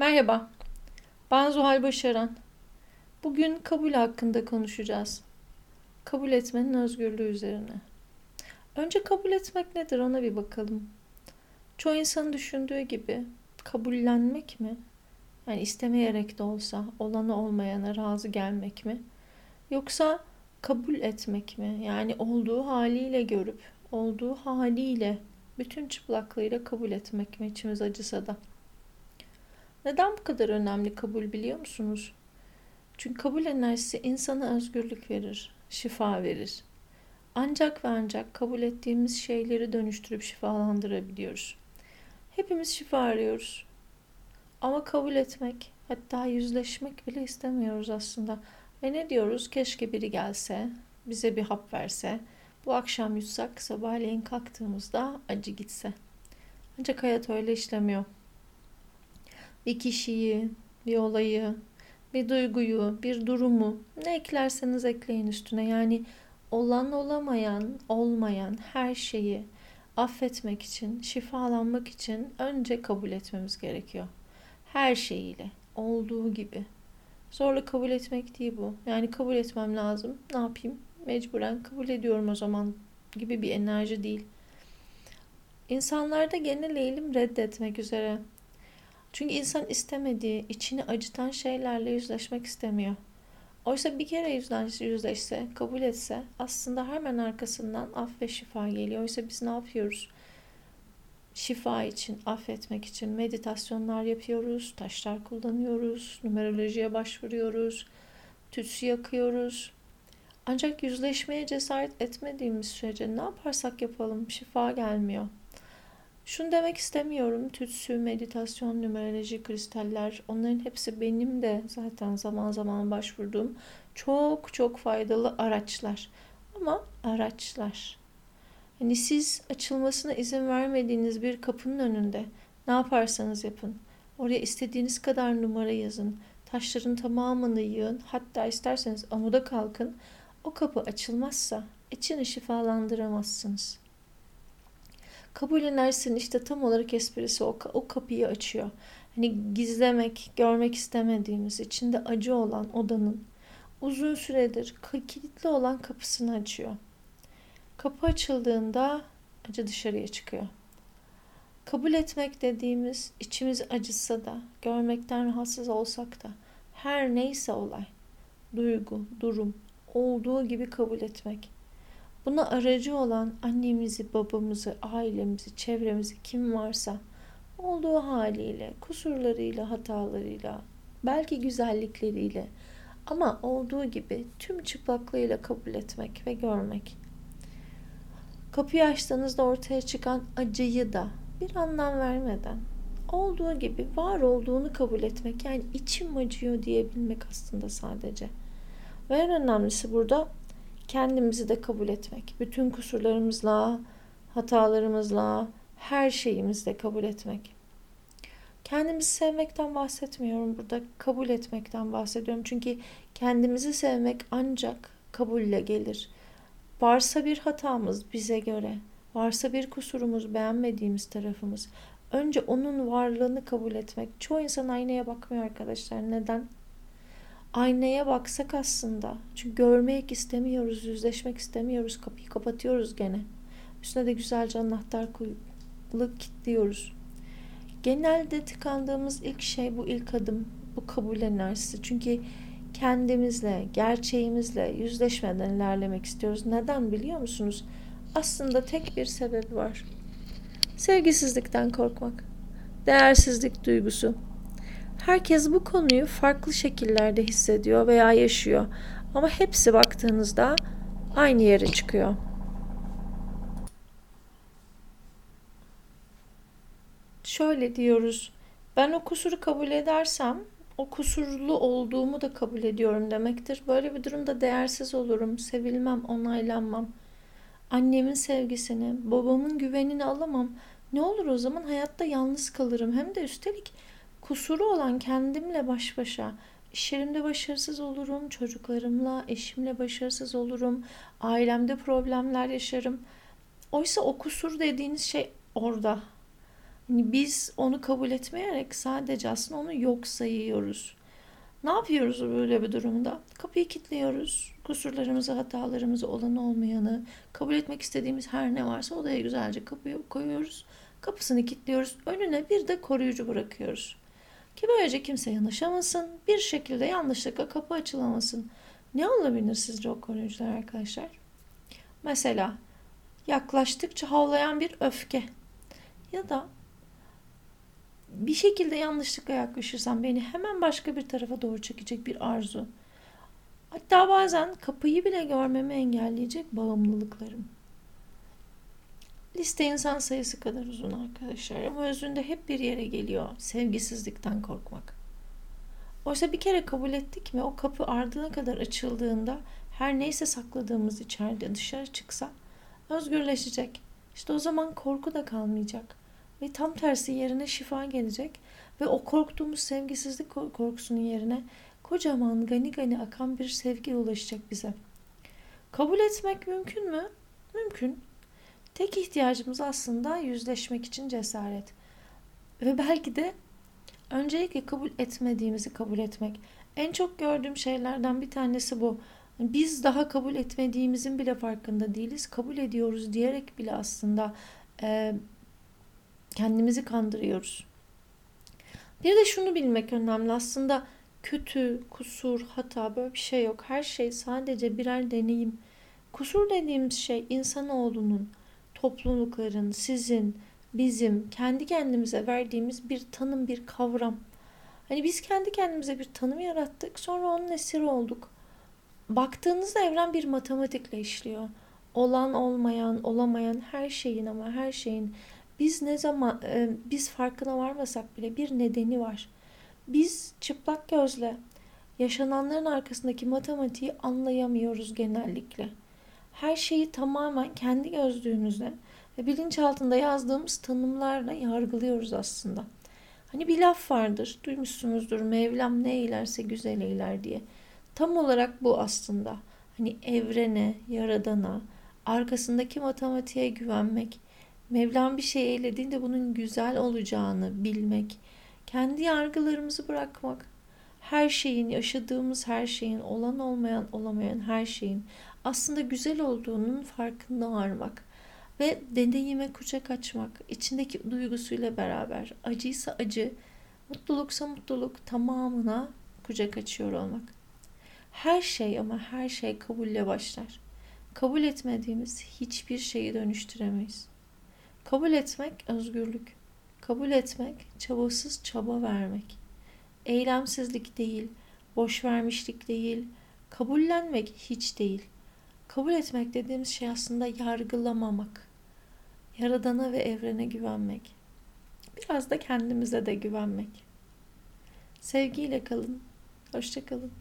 Merhaba, ben Zuhal Başaran. Bugün kabul hakkında konuşacağız. Kabul etmenin özgürlüğü üzerine. Önce kabul etmek nedir ona bir bakalım. Çoğu insanın düşündüğü gibi kabullenmek mi? Yani istemeyerek de olsa olanı olmayana razı gelmek mi? Yoksa kabul etmek mi? Yani olduğu haliyle görüp olduğu haliyle bütün çıplaklığıyla kabul etmek mi içimiz acısa da? Neden bu kadar önemli kabul biliyor musunuz? Çünkü kabul enerjisi insana özgürlük verir, şifa verir. Ancak ve ancak kabul ettiğimiz şeyleri dönüştürüp şifalandırabiliyoruz. Hepimiz şifa arıyoruz. Ama kabul etmek, hatta yüzleşmek bile istemiyoruz aslında. Ve ne diyoruz? Keşke biri gelse, bize bir hap verse, bu akşam yutsak, sabahleyin kalktığımızda acı gitse. Ancak hayat öyle işlemiyor bir kişiyi, bir olayı, bir duyguyu, bir durumu ne eklerseniz ekleyin üstüne. Yani olan olamayan, olmayan her şeyi affetmek için, şifalanmak için önce kabul etmemiz gerekiyor. Her şeyiyle, olduğu gibi. Zorla kabul etmek değil bu. Yani kabul etmem lazım. Ne yapayım? Mecburen kabul ediyorum o zaman gibi bir enerji değil. İnsanlarda genel eğilim reddetmek üzere. Çünkü insan istemediği, içini acıtan şeylerle yüzleşmek istemiyor. Oysa bir kere yüzleşse, kabul etse aslında hemen arkasından af ve şifa geliyor. Oysa biz ne yapıyoruz? Şifa için, affetmek için meditasyonlar yapıyoruz, taşlar kullanıyoruz, numerolojiye başvuruyoruz, tütsü yakıyoruz. Ancak yüzleşmeye cesaret etmediğimiz sürece ne yaparsak yapalım şifa gelmiyor. Şunu demek istemiyorum. Tütsü, meditasyon, numeroloji, kristaller onların hepsi benim de zaten zaman zaman başvurduğum çok çok faydalı araçlar. Ama araçlar. Hani siz açılmasına izin vermediğiniz bir kapının önünde ne yaparsanız yapın. Oraya istediğiniz kadar numara yazın. Taşların tamamını yığın. Hatta isterseniz amuda kalkın. O kapı açılmazsa içini şifalandıramazsınız. Kabul enerjisinin işte tam olarak esprisi o, o kapıyı açıyor. Hani gizlemek, görmek istemediğimiz, içinde acı olan odanın uzun süredir kilitli olan kapısını açıyor. Kapı açıldığında acı dışarıya çıkıyor. Kabul etmek dediğimiz içimiz acısa da, görmekten rahatsız olsak da her neyse olay, duygu, durum olduğu gibi kabul etmek. Buna aracı olan annemizi, babamızı, ailemizi, çevremizi kim varsa olduğu haliyle, kusurlarıyla, hatalarıyla, belki güzellikleriyle ama olduğu gibi tüm çıplaklığıyla kabul etmek ve görmek. Kapıyı açtığınızda ortaya çıkan acıyı da bir anlam vermeden olduğu gibi var olduğunu kabul etmek yani içim acıyor diyebilmek aslında sadece. Ve en önemlisi burada kendimizi de kabul etmek. Bütün kusurlarımızla, hatalarımızla, her şeyimizle kabul etmek. Kendimizi sevmekten bahsetmiyorum burada. Kabul etmekten bahsediyorum. Çünkü kendimizi sevmek ancak kabulle gelir. Varsa bir hatamız bize göre, varsa bir kusurumuz, beğenmediğimiz tarafımız. Önce onun varlığını kabul etmek. Çoğu insan aynaya bakmıyor arkadaşlar. Neden? Aynaya baksak aslında. Çünkü görmek istemiyoruz, yüzleşmek istemiyoruz. Kapıyı kapatıyoruz gene. Üstüne de güzelce anahtar koyup kilitliyoruz. Genelde tıkandığımız ilk şey bu ilk adım. Bu kabul enerjisi. Çünkü kendimizle, gerçeğimizle yüzleşmeden ilerlemek istiyoruz. Neden biliyor musunuz? Aslında tek bir sebep var. Sevgisizlikten korkmak. Değersizlik duygusu. Herkes bu konuyu farklı şekillerde hissediyor veya yaşıyor. Ama hepsi baktığınızda aynı yere çıkıyor. Şöyle diyoruz. Ben o kusuru kabul edersem o kusurlu olduğumu da kabul ediyorum demektir. Böyle bir durumda değersiz olurum, sevilmem, onaylanmam. Annemin sevgisini, babamın güvenini alamam. Ne olur o zaman hayatta yalnız kalırım. Hem de üstelik kusuru olan kendimle baş başa iş yerimde başarısız olurum, çocuklarımla, eşimle başarısız olurum, ailemde problemler yaşarım. Oysa o kusur dediğiniz şey orada. Hani biz onu kabul etmeyerek sadece aslında onu yok sayıyoruz. Ne yapıyoruz böyle bir durumda? Kapıyı kilitliyoruz. Kusurlarımızı, hatalarımızı, olan olmayanı, kabul etmek istediğimiz her ne varsa odaya güzelce kapıyı koyuyoruz. Kapısını kilitliyoruz. Önüne bir de koruyucu bırakıyoruz. Ki böylece kimse yanaşamasın. Bir şekilde yanlışlıkla kapı açılamasın. Ne olabilir sizce o koruyucular arkadaşlar? Mesela yaklaştıkça havlayan bir öfke ya da bir şekilde yanlışlıkla yaklaşırsam beni hemen başka bir tarafa doğru çekecek bir arzu. Hatta bazen kapıyı bile görmemi engelleyecek bağımlılıklarım. Liste insan sayısı kadar uzun arkadaşlar ama özünde hep bir yere geliyor. Sevgisizlikten korkmak. Oysa bir kere kabul ettik mi o kapı ardına kadar açıldığında her neyse sakladığımız içeride dışarı çıksa özgürleşecek. İşte o zaman korku da kalmayacak. Ve tam tersi yerine şifa gelecek. Ve o korktuğumuz sevgisizlik korkusunun yerine kocaman gani gani akan bir sevgi ulaşacak bize. Kabul etmek mümkün mü? Mümkün. Tek ihtiyacımız aslında yüzleşmek için cesaret. Ve belki de öncelikle kabul etmediğimizi kabul etmek. En çok gördüğüm şeylerden bir tanesi bu. Biz daha kabul etmediğimizin bile farkında değiliz. Kabul ediyoruz diyerek bile aslında e, kendimizi kandırıyoruz. Bir de şunu bilmek önemli. Aslında kötü, kusur, hata böyle bir şey yok. Her şey sadece birer deneyim. Kusur dediğimiz şey insanoğlunun, toplulukların, sizin, bizim, kendi kendimize verdiğimiz bir tanım, bir kavram. Hani biz kendi kendimize bir tanım yarattık, sonra onun esiri olduk. Baktığınızda evren bir matematikle işliyor. Olan, olmayan, olamayan her şeyin ama her şeyin biz ne zaman e, biz farkına varmasak bile bir nedeni var. Biz çıplak gözle yaşananların arkasındaki matematiği anlayamıyoruz genellikle. Her şeyi tamamen kendi gözlüğümüzle ve bilinçaltında yazdığımız tanımlarla yargılıyoruz aslında. Hani bir laf vardır, duymuşsunuzdur. Mevlam ne eylerse güzel eyler diye. Tam olarak bu aslında. Hani evrene, yaradana, arkasındaki matematiğe güvenmek Mevlam bir şey eylediğinde bunun güzel olacağını bilmek, kendi yargılarımızı bırakmak, her şeyin, yaşadığımız her şeyin, olan olmayan olamayan her şeyin aslında güzel olduğunun farkında varmak ve deneyime kucak açmak, içindeki duygusuyla beraber acıysa acı, mutluluksa mutluluk tamamına kucak açıyor olmak. Her şey ama her şey kabulle başlar. Kabul etmediğimiz hiçbir şeyi dönüştüremeyiz. Kabul etmek özgürlük. Kabul etmek çabasız çaba vermek. Eylemsizlik değil, boş vermişlik değil, kabullenmek hiç değil. Kabul etmek dediğimiz şey aslında yargılamamak. Yaradana ve evrene güvenmek. Biraz da kendimize de güvenmek. Sevgiyle kalın. Hoşçakalın.